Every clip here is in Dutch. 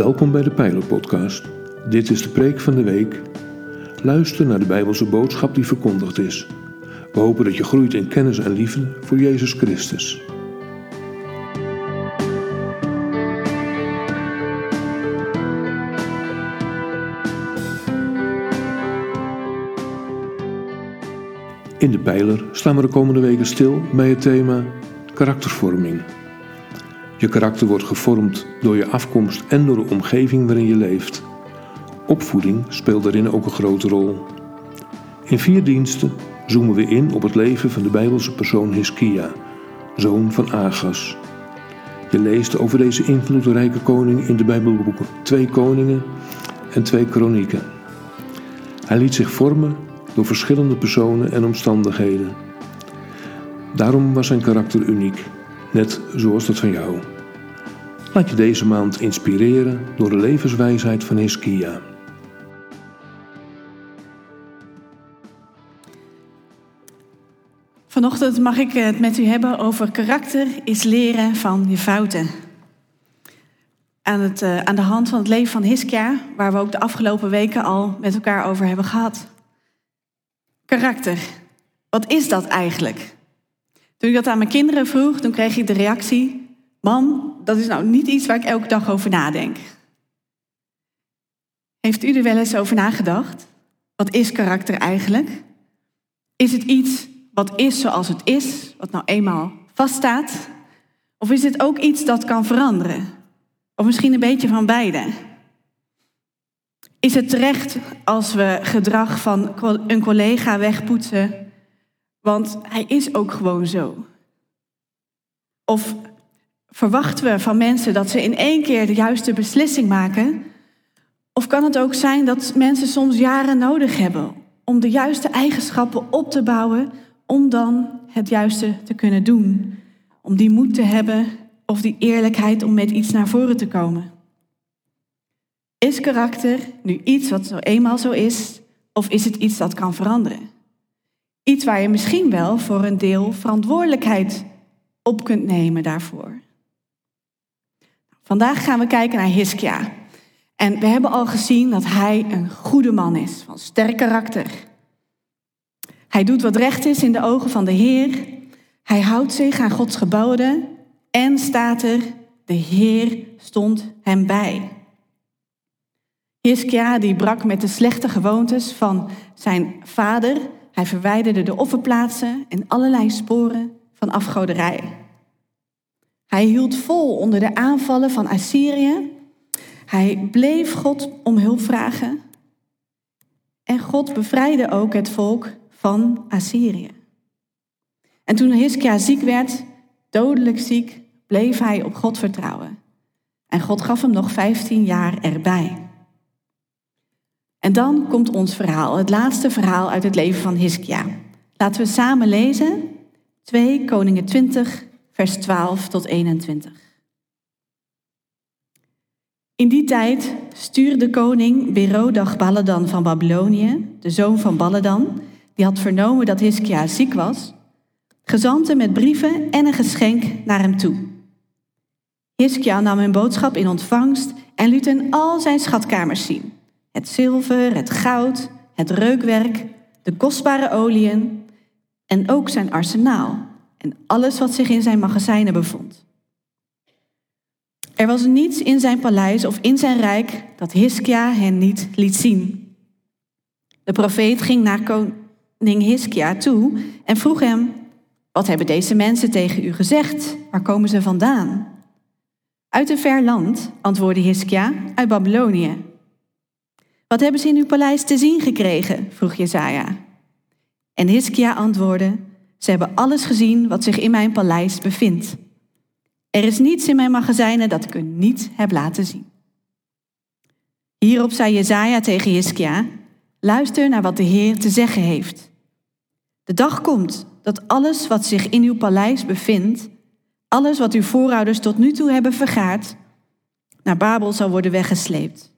Welkom bij de Pijler Podcast. Dit is de preek van de week. Luister naar de Bijbelse boodschap die verkondigd is. We hopen dat je groeit in kennis en liefde voor Jezus Christus. In de Pijler staan we de komende weken stil bij het thema karaktervorming. Je karakter wordt gevormd door je afkomst en door de omgeving waarin je leeft. Opvoeding speelt daarin ook een grote rol. In vier diensten zoomen we in op het leven van de Bijbelse persoon Hiskia, zoon van Agas. Je leest over deze invloedrijke koning in de Bijbelboeken Twee Koningen en Twee Kronieken. Hij liet zich vormen door verschillende personen en omstandigheden. Daarom was zijn karakter uniek, net zoals dat van jou. Laat je deze maand inspireren door de levenswijsheid van Hiskia. Vanochtend mag ik het met u hebben over karakter is leren van je fouten. Aan, het, uh, aan de hand van het leven van Hiskia, waar we ook de afgelopen weken al met elkaar over hebben gehad. Karakter, wat is dat eigenlijk? Toen ik dat aan mijn kinderen vroeg, toen kreeg ik de reactie: Mam, dat is nou niet iets waar ik elke dag over nadenk. Heeft u er wel eens over nagedacht? Wat is karakter eigenlijk? Is het iets wat is zoals het is, wat nou eenmaal vaststaat? Of is het ook iets dat kan veranderen? Of misschien een beetje van beide? Is het terecht als we gedrag van een collega wegpoetsen, want hij is ook gewoon zo? Of verwachten we van mensen dat ze in één keer de juiste beslissing maken? Of kan het ook zijn dat mensen soms jaren nodig hebben om de juiste eigenschappen op te bouwen om dan het juiste te kunnen doen? Om die moed te hebben of die eerlijkheid om met iets naar voren te komen? Is karakter nu iets wat zo eenmaal zo is, of is het iets dat kan veranderen? Iets waar je misschien wel voor een deel verantwoordelijkheid op kunt nemen daarvoor. Vandaag gaan we kijken naar Hiskia. En we hebben al gezien dat hij een goede man is, van sterk karakter. Hij doet wat recht is in de ogen van de Heer. Hij houdt zich aan Gods geboden. En staat er, de Heer stond hem bij. Hiskia die brak met de slechte gewoontes van zijn vader. Hij verwijderde de offerplaatsen en allerlei sporen van afgoderij. Hij hield vol onder de aanvallen van Assyrië. Hij bleef God om hulp vragen. En God bevrijdde ook het volk van Assyrië. En toen Hiskia ziek werd, dodelijk ziek, bleef hij op God vertrouwen. En God gaf hem nog 15 jaar erbij. En dan komt ons verhaal, het laatste verhaal uit het leven van Hiskia. Laten we samen lezen 2 Koningen 20, vers 12 tot 21. In die tijd stuurde koning Berodach Baladan van Babylonië, de zoon van Baladan, die had vernomen dat Hiskia ziek was, gezanten met brieven en een geschenk naar hem toe. Hiskia nam hun boodschap in ontvangst en liet hen al zijn schatkamers zien. Het zilver, het goud, het reukwerk, de kostbare oliën en ook zijn arsenaal en alles wat zich in zijn magazijnen bevond. Er was niets in zijn paleis of in zijn rijk dat Hiskia hen niet liet zien. De profeet ging naar koning Hiskia toe en vroeg hem: Wat hebben deze mensen tegen u gezegd? Waar komen ze vandaan? Uit een ver land, antwoordde Hiskia, uit Babylonië. Wat hebben ze in uw paleis te zien gekregen? vroeg Jezaja. En Hiskia antwoordde: Ze hebben alles gezien wat zich in mijn paleis bevindt. Er is niets in mijn magazijnen dat ik u niet heb laten zien. Hierop zei Jezaja tegen Hiskia: Luister naar wat de Heer te zeggen heeft. De dag komt dat alles wat zich in uw paleis bevindt, alles wat uw voorouders tot nu toe hebben vergaard, naar Babel zal worden weggesleept.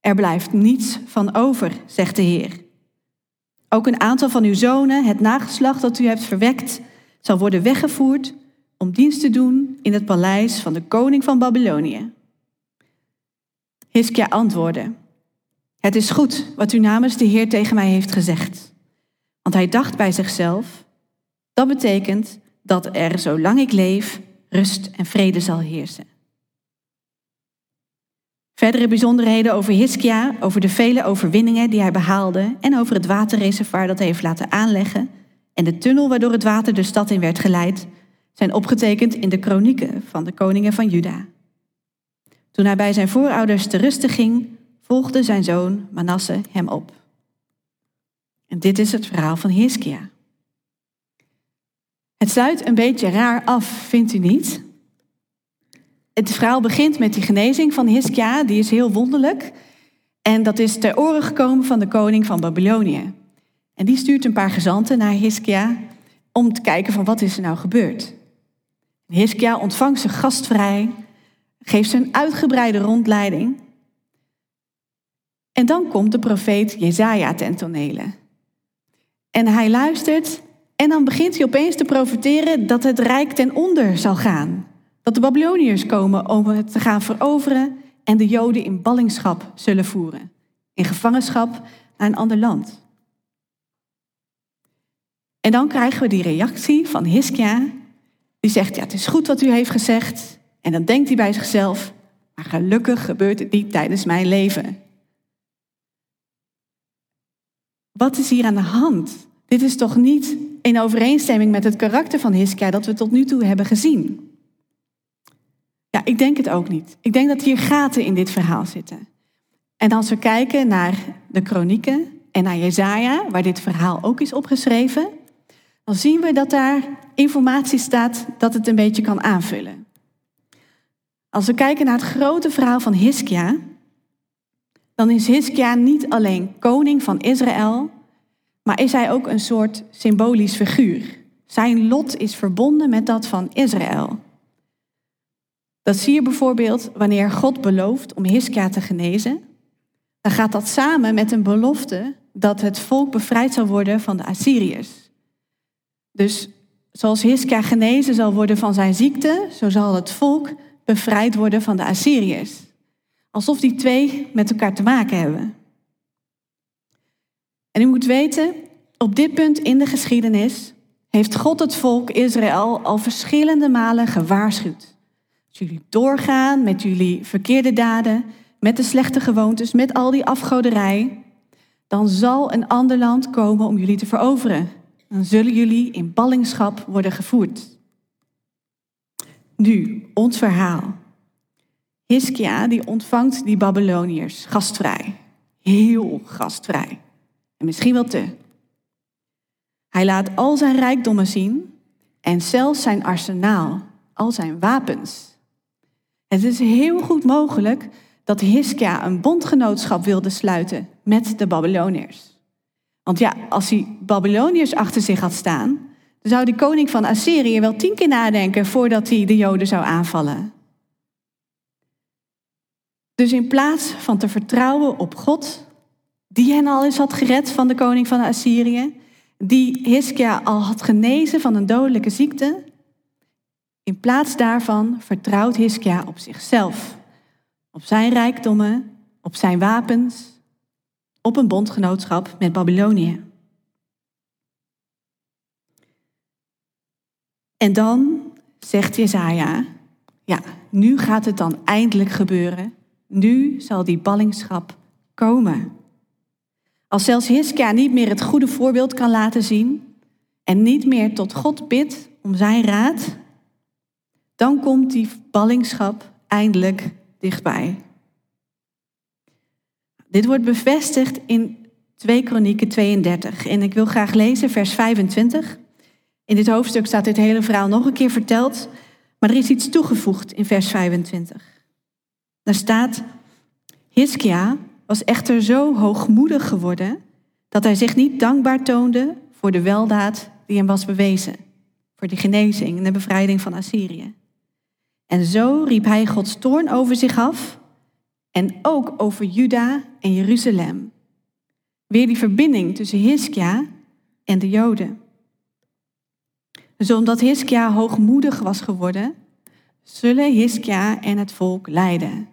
Er blijft niets van over, zegt de Heer. Ook een aantal van uw zonen, het nageslacht dat u hebt verwekt, zal worden weggevoerd om dienst te doen in het paleis van de koning van Babylonië. Hiskia antwoordde, het is goed wat u namens de Heer tegen mij heeft gezegd. Want hij dacht bij zichzelf, dat betekent dat er, zolang ik leef, rust en vrede zal heersen. Verdere bijzonderheden over Hiskia, over de vele overwinningen die hij behaalde en over het waterreservoir dat hij heeft laten aanleggen en de tunnel waardoor het water de stad in werd geleid, zijn opgetekend in de kronieken van de koningen van Juda. Toen hij bij zijn voorouders te rusten ging, volgde zijn zoon Manasse hem op. En dit is het verhaal van Hiskia. Het sluit een beetje raar af, vindt u niet? Het verhaal begint met die genezing van Hiskia, die is heel wonderlijk. En dat is ter oren gekomen van de koning van Babylonië. En die stuurt een paar gezanten naar Hiskia om te kijken van wat is er nou gebeurd. Hiskia ontvangt ze gastvrij, geeft ze een uitgebreide rondleiding. En dan komt de profeet Jezaja ten tonele. En hij luistert en dan begint hij opeens te profeteren dat het rijk ten onder zal gaan. Dat de Babyloniërs komen om het te gaan veroveren en de Joden in ballingschap zullen voeren. In gevangenschap naar een ander land. En dan krijgen we die reactie van Hiskia. Die zegt, ja het is goed wat u heeft gezegd. En dan denkt hij bij zichzelf, maar gelukkig gebeurt het niet tijdens mijn leven. Wat is hier aan de hand? Dit is toch niet in overeenstemming met het karakter van Hiskia dat we tot nu toe hebben gezien? Ik denk het ook niet. Ik denk dat hier gaten in dit verhaal zitten. En als we kijken naar de kronieken en naar Jezaja, waar dit verhaal ook is opgeschreven, dan zien we dat daar informatie staat dat het een beetje kan aanvullen. Als we kijken naar het grote verhaal van Hiskia, dan is Hiskia niet alleen koning van Israël, maar is hij ook een soort symbolisch figuur. Zijn lot is verbonden met dat van Israël. Dat zie je bijvoorbeeld wanneer God belooft om Hiskia te genezen. Dan gaat dat samen met een belofte dat het volk bevrijd zal worden van de Assyriërs. Dus zoals Hiskia genezen zal worden van zijn ziekte, zo zal het volk bevrijd worden van de Assyriërs. Alsof die twee met elkaar te maken hebben. En u moet weten, op dit punt in de geschiedenis heeft God het volk Israël al verschillende malen gewaarschuwd. Jullie doorgaan met jullie verkeerde daden, met de slechte gewoontes, met al die afgoderij, dan zal een ander land komen om jullie te veroveren. Dan zullen jullie in ballingschap worden gevoerd. Nu, ons verhaal. Hiskia die ontvangt die Babyloniërs gastvrij. Heel gastvrij. En misschien wel te. Hij laat al zijn rijkdommen zien en zelfs zijn arsenaal, al zijn wapens. Het is heel goed mogelijk dat Hiskia een bondgenootschap wilde sluiten met de Babyloniërs. Want ja, als hij Babyloniërs achter zich had staan, zou de koning van Assyrië wel tien keer nadenken voordat hij de Joden zou aanvallen. Dus in plaats van te vertrouwen op God, die hen al eens had gered van de koning van Assyrië, die Hiskia al had genezen van een dodelijke ziekte, in plaats daarvan vertrouwt Hiskia op zichzelf, op zijn rijkdommen, op zijn wapens, op een bondgenootschap met Babylonië. En dan zegt Jezaja, ja, nu gaat het dan eindelijk gebeuren. Nu zal die ballingschap komen. Als zelfs Hiskia niet meer het goede voorbeeld kan laten zien en niet meer tot God bidt om zijn raad, dan komt die ballingschap eindelijk dichtbij. Dit wordt bevestigd in 2 Kronieken 32 en ik wil graag lezen vers 25. In dit hoofdstuk staat dit hele verhaal nog een keer verteld, maar er is iets toegevoegd in vers 25. Daar staat, Hiskia was echter zo hoogmoedig geworden dat hij zich niet dankbaar toonde voor de weldaad die hem was bewezen, voor de genezing en de bevrijding van Assyrië. En zo riep hij Gods toorn over zich af en ook over Juda en Jeruzalem. Weer die verbinding tussen Hiskia en de Joden. Dus omdat Hiskia hoogmoedig was geworden, zullen Hiskia en het volk lijden.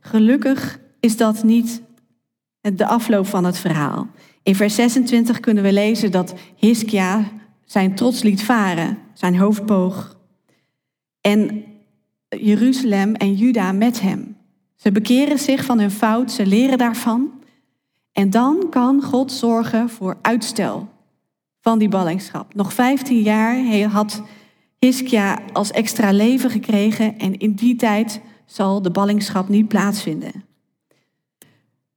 Gelukkig is dat niet de afloop van het verhaal. In vers 26 kunnen we lezen dat Hiskia zijn trots liet varen, zijn hoofd boog. En Jeruzalem en Juda met hem. Ze bekeren zich van hun fout, ze leren daarvan. En dan kan God zorgen voor uitstel van die ballingschap. Nog 15 jaar had Hiskia als extra leven gekregen en in die tijd zal de ballingschap niet plaatsvinden.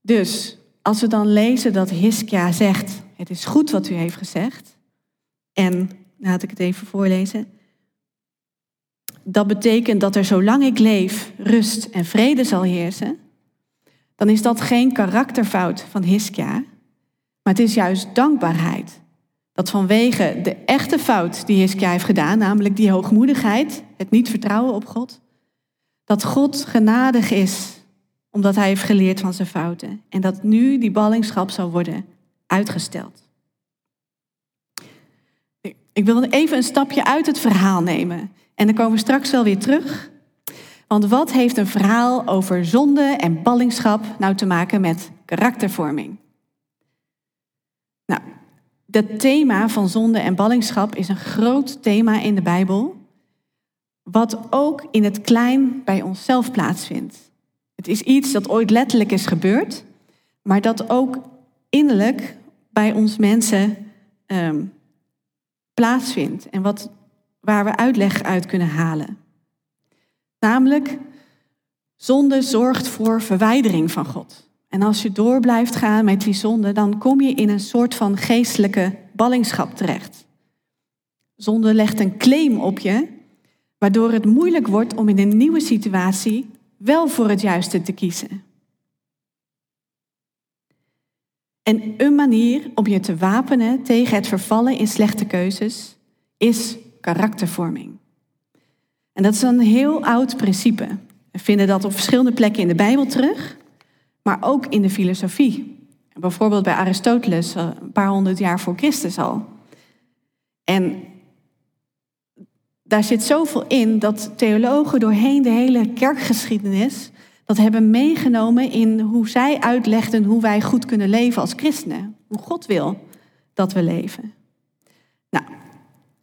Dus als we dan lezen dat Hiskia zegt, het is goed wat u heeft gezegd, en laat ik het even voorlezen. Dat betekent dat er zolang ik leef rust en vrede zal heersen, dan is dat geen karakterfout van Hiskia, maar het is juist dankbaarheid. Dat vanwege de echte fout die Hiskia heeft gedaan, namelijk die hoogmoedigheid, het niet vertrouwen op God, dat God genadig is omdat hij heeft geleerd van zijn fouten en dat nu die ballingschap zal worden uitgesteld. Ik wil even een stapje uit het verhaal nemen en dan komen we straks wel weer terug. Want wat heeft een verhaal over zonde en ballingschap nou te maken met karaktervorming? Nou, het thema van zonde en ballingschap is een groot thema in de Bijbel, wat ook in het klein bij onszelf plaatsvindt. Het is iets dat ooit letterlijk is gebeurd, maar dat ook innerlijk bij ons mensen um, plaatsvindt en wat, waar we uitleg uit kunnen halen. Namelijk, zonde zorgt voor verwijdering van God. En als je door blijft gaan met die zonde, dan kom je in een soort van geestelijke ballingschap terecht. Zonde legt een claim op je, waardoor het moeilijk wordt om in een nieuwe situatie wel voor het juiste te kiezen. En een manier om je te wapenen tegen het vervallen in slechte keuzes is karaktervorming. En dat is een heel oud principe. We vinden dat op verschillende plekken in de Bijbel terug, maar ook in de filosofie. Bijvoorbeeld bij Aristoteles, eh, een paar honderd jaar voor Christus al. En daar zit zoveel in dat theologen doorheen de hele kerkgeschiedenis dat hebben meegenomen in hoe zij uitlegden hoe wij goed kunnen leven als christenen. Hoe God wil dat we leven. Nou,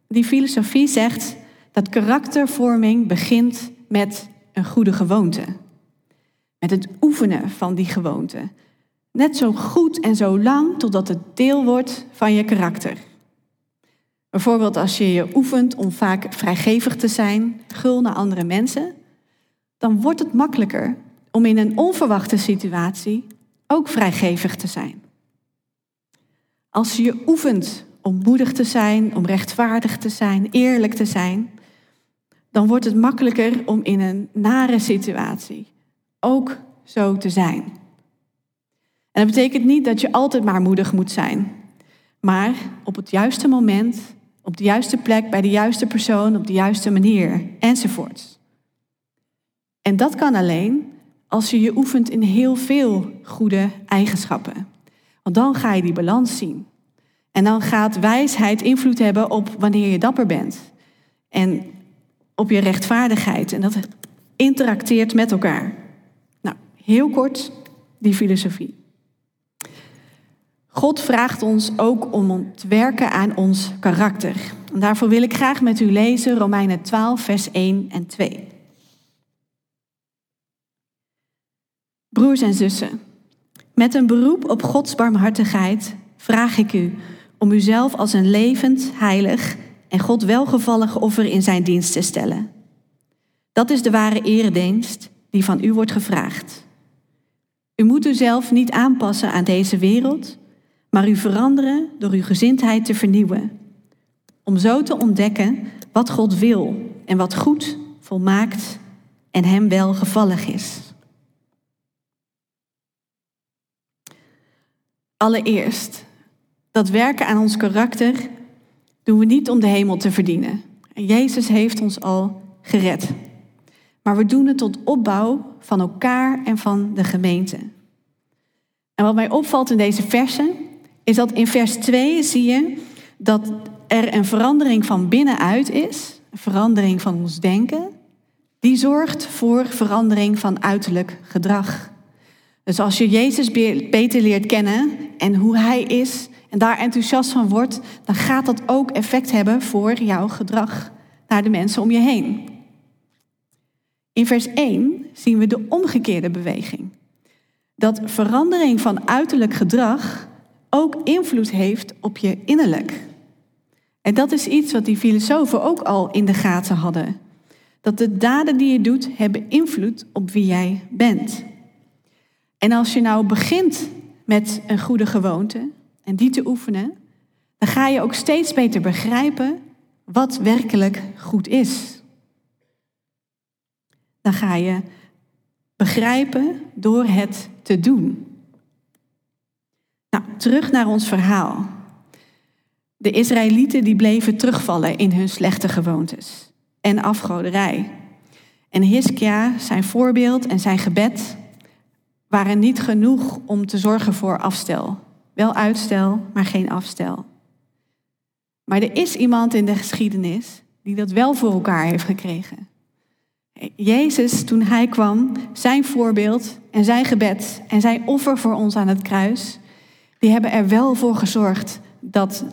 die filosofie zegt dat karaktervorming begint met een goede gewoonte. Met het oefenen van die gewoonte. Net zo goed en zo lang totdat het deel wordt van je karakter. Bijvoorbeeld als je je oefent om vaak vrijgevig te zijn, gul naar andere mensen, dan wordt het makkelijker om in een onverwachte situatie ook vrijgevig te zijn. Als je oefent om moedig te zijn, om rechtvaardig te zijn, eerlijk te zijn, dan wordt het makkelijker om in een nare situatie ook zo te zijn. En dat betekent niet dat je altijd maar moedig moet zijn, maar op het juiste moment, op de juiste plek, bij de juiste persoon, op de juiste manier enzovoorts. En dat kan alleen als je je oefent in heel veel goede eigenschappen. Want dan ga je die balans zien. En dan gaat wijsheid invloed hebben op wanneer je dapper bent. En op je rechtvaardigheid. En dat interacteert met elkaar. Nou, heel kort die filosofie. God vraagt ons ook om te werken aan ons karakter. En daarvoor wil ik graag met u lezen Romeinen 12, vers 1 en 2. Broers en zussen, met een beroep op Gods barmhartigheid vraag ik u om uzelf als een levend, heilig en God welgevallig offer in zijn dienst te stellen. Dat is de ware eredienst die van u wordt gevraagd. U moet uzelf niet aanpassen aan deze wereld, maar u veranderen door uw gezindheid te vernieuwen. Om zo te ontdekken wat God wil en wat goed, volmaakt en hem welgevallig is. Allereerst, dat werken aan ons karakter doen we niet om de hemel te verdienen. En Jezus heeft ons al gered. Maar we doen het tot opbouw van elkaar en van de gemeente. En wat mij opvalt in deze versen, is dat in vers 2 zie je dat er een verandering van binnenuit is, een verandering van ons denken, die zorgt voor verandering van uiterlijk gedrag. Dus als je Jezus beter leert kennen en hoe Hij is en daar enthousiast van wordt, dan gaat dat ook effect hebben voor jouw gedrag naar de mensen om je heen. In vers 1 zien we de omgekeerde beweging. Dat verandering van uiterlijk gedrag ook invloed heeft op je innerlijk. En dat is iets wat die filosofen ook al in de gaten hadden. Dat de daden die je doet hebben invloed op wie jij bent. En als je nou begint met een goede gewoonte en die te oefenen, dan ga je ook steeds beter begrijpen wat werkelijk goed is. Dan ga je begrijpen door het te doen. Nou, terug naar ons verhaal. De Israëlieten die bleven terugvallen in hun slechte gewoontes en afgoderij. En Hiskia, zijn voorbeeld en zijn gebed waren niet genoeg om te zorgen voor afstel. Wel uitstel, maar geen afstel. Maar er is iemand in de geschiedenis die dat wel voor elkaar heeft gekregen. Jezus, toen hij kwam, zijn voorbeeld en zijn gebed en zijn offer voor ons aan het kruis, die hebben er wel voor gezorgd dat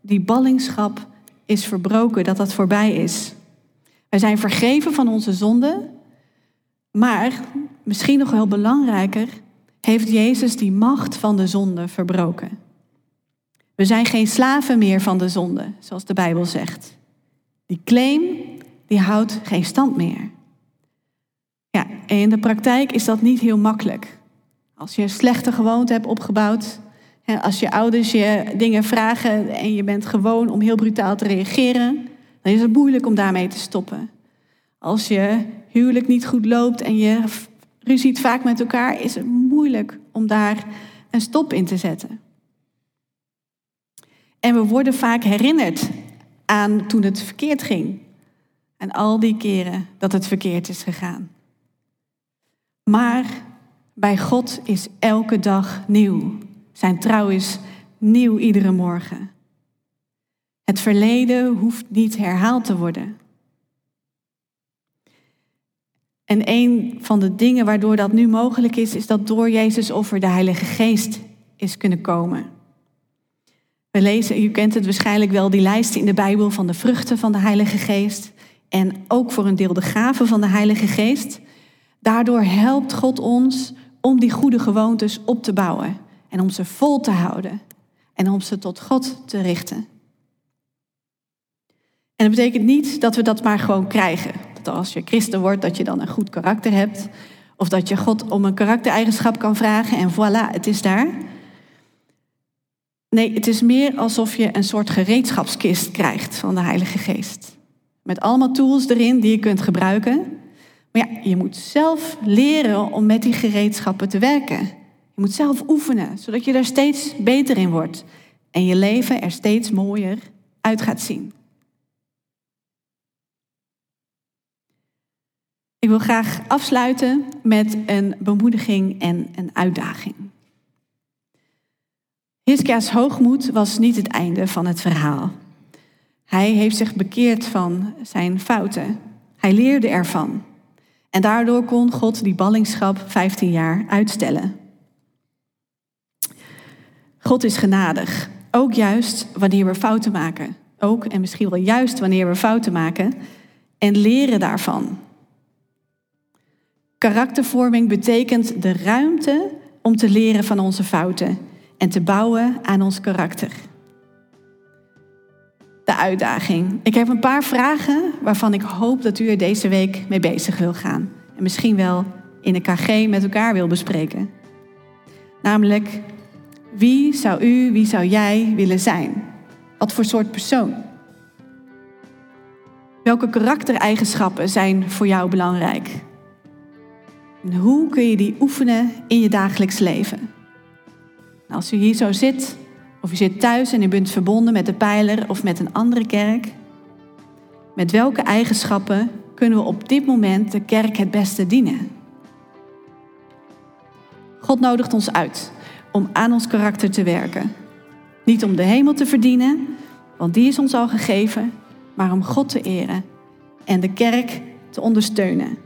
die ballingschap is verbroken, dat dat voorbij is. Wij zijn vergeven van onze zonden, maar misschien nog wel belangrijker, heeft Jezus die macht van de zonde verbroken. We zijn geen slaven meer van de zonde, zoals de Bijbel zegt. Die claim, die houdt geen stand meer. Ja, en in de praktijk is dat niet heel makkelijk. Als je slechte gewoonte hebt opgebouwd, als je ouders je dingen vragen en je bent gewoon om heel brutaal te reageren, dan is het moeilijk om daarmee te stoppen. Als je huwelijk niet goed loopt en je ruziet vaak met elkaar, is het moeilijk om daar een stop in te zetten. En we worden vaak herinnerd aan toen het verkeerd ging. En al die keren dat het verkeerd is gegaan. Maar bij God is elke dag nieuw. Zijn trouw is nieuw iedere morgen. Het verleden hoeft niet herhaald te worden. En een van de dingen waardoor dat nu mogelijk is, is dat door Jezus offer de Heilige Geest is kunnen komen. We lezen, u kent het waarschijnlijk wel, die lijsten in de Bijbel van de vruchten van de Heilige Geest. En ook voor een deel de gaven van de Heilige Geest. Daardoor helpt God ons om die goede gewoontes op te bouwen. En om ze vol te houden. En om ze tot God te richten. En dat betekent niet dat we dat maar gewoon krijgen. Dat als je christen wordt, dat je dan een goed karakter hebt. Of dat je God om een karaktereigenschap kan vragen en voilà, het is daar. Nee, het is meer alsof je een soort gereedschapskist krijgt van de Heilige Geest. Met allemaal tools erin die je kunt gebruiken. Maar ja, je moet zelf leren om met die gereedschappen te werken. Je moet zelf oefenen, zodat je daar steeds beter in wordt. En je leven er steeds mooier uit gaat zien. Ik wil graag afsluiten met een bemoediging en een uitdaging. Hiskia's hoogmoed was niet het einde van het verhaal. Hij heeft zich bekeerd van zijn fouten. Hij leerde ervan. En daardoor kon God die ballingschap 15 jaar uitstellen. God is genadig, ook juist wanneer we fouten maken. Ook en misschien wel juist wanneer we fouten maken en leren daarvan. Karaktervorming betekent de ruimte om te leren van onze fouten en te bouwen aan ons karakter. De uitdaging. Ik heb een paar vragen waarvan ik hoop dat u er deze week mee bezig wil gaan. En misschien wel in een KG met elkaar wil bespreken. Namelijk, wie zou u, wie zou jij willen zijn? Wat voor soort persoon? Welke karaktereigenschappen zijn voor jou belangrijk? En hoe kun je die oefenen in je dagelijks leven? Als u hier zo zit, of u zit thuis en u bent verbonden met de pijler of met een andere kerk, met welke eigenschappen kunnen we op dit moment de kerk het beste dienen? God nodigt ons uit om aan ons karakter te werken. Niet om de hemel te verdienen, want die is ons al gegeven, maar om God te eren en de kerk te ondersteunen.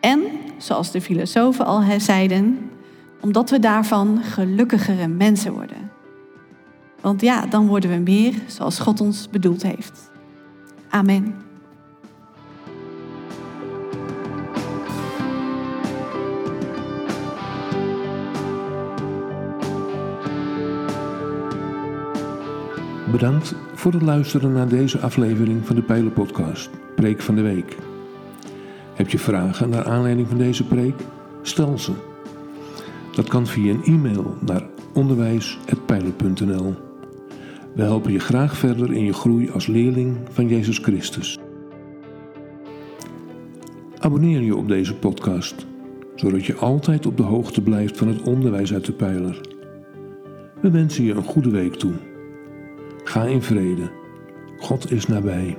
En, zoals de filosofen al zeiden, omdat we daarvan gelukkigere mensen worden. Want ja, dan worden we meer zoals God ons bedoeld heeft. Amen. Bedankt voor het luisteren naar deze aflevering van de Pijler Podcast, Preek van de Week. Heb je vragen naar aanleiding van deze preek? Stel ze. Dat kan via een e-mail naar onderwijs.pijler.nl. We helpen je graag verder in je groei als leerling van Jezus Christus. Abonneer je op deze podcast, zodat je altijd op de hoogte blijft van het onderwijs uit de pijler. We wensen je een goede week toe. Ga in vrede. God is nabij.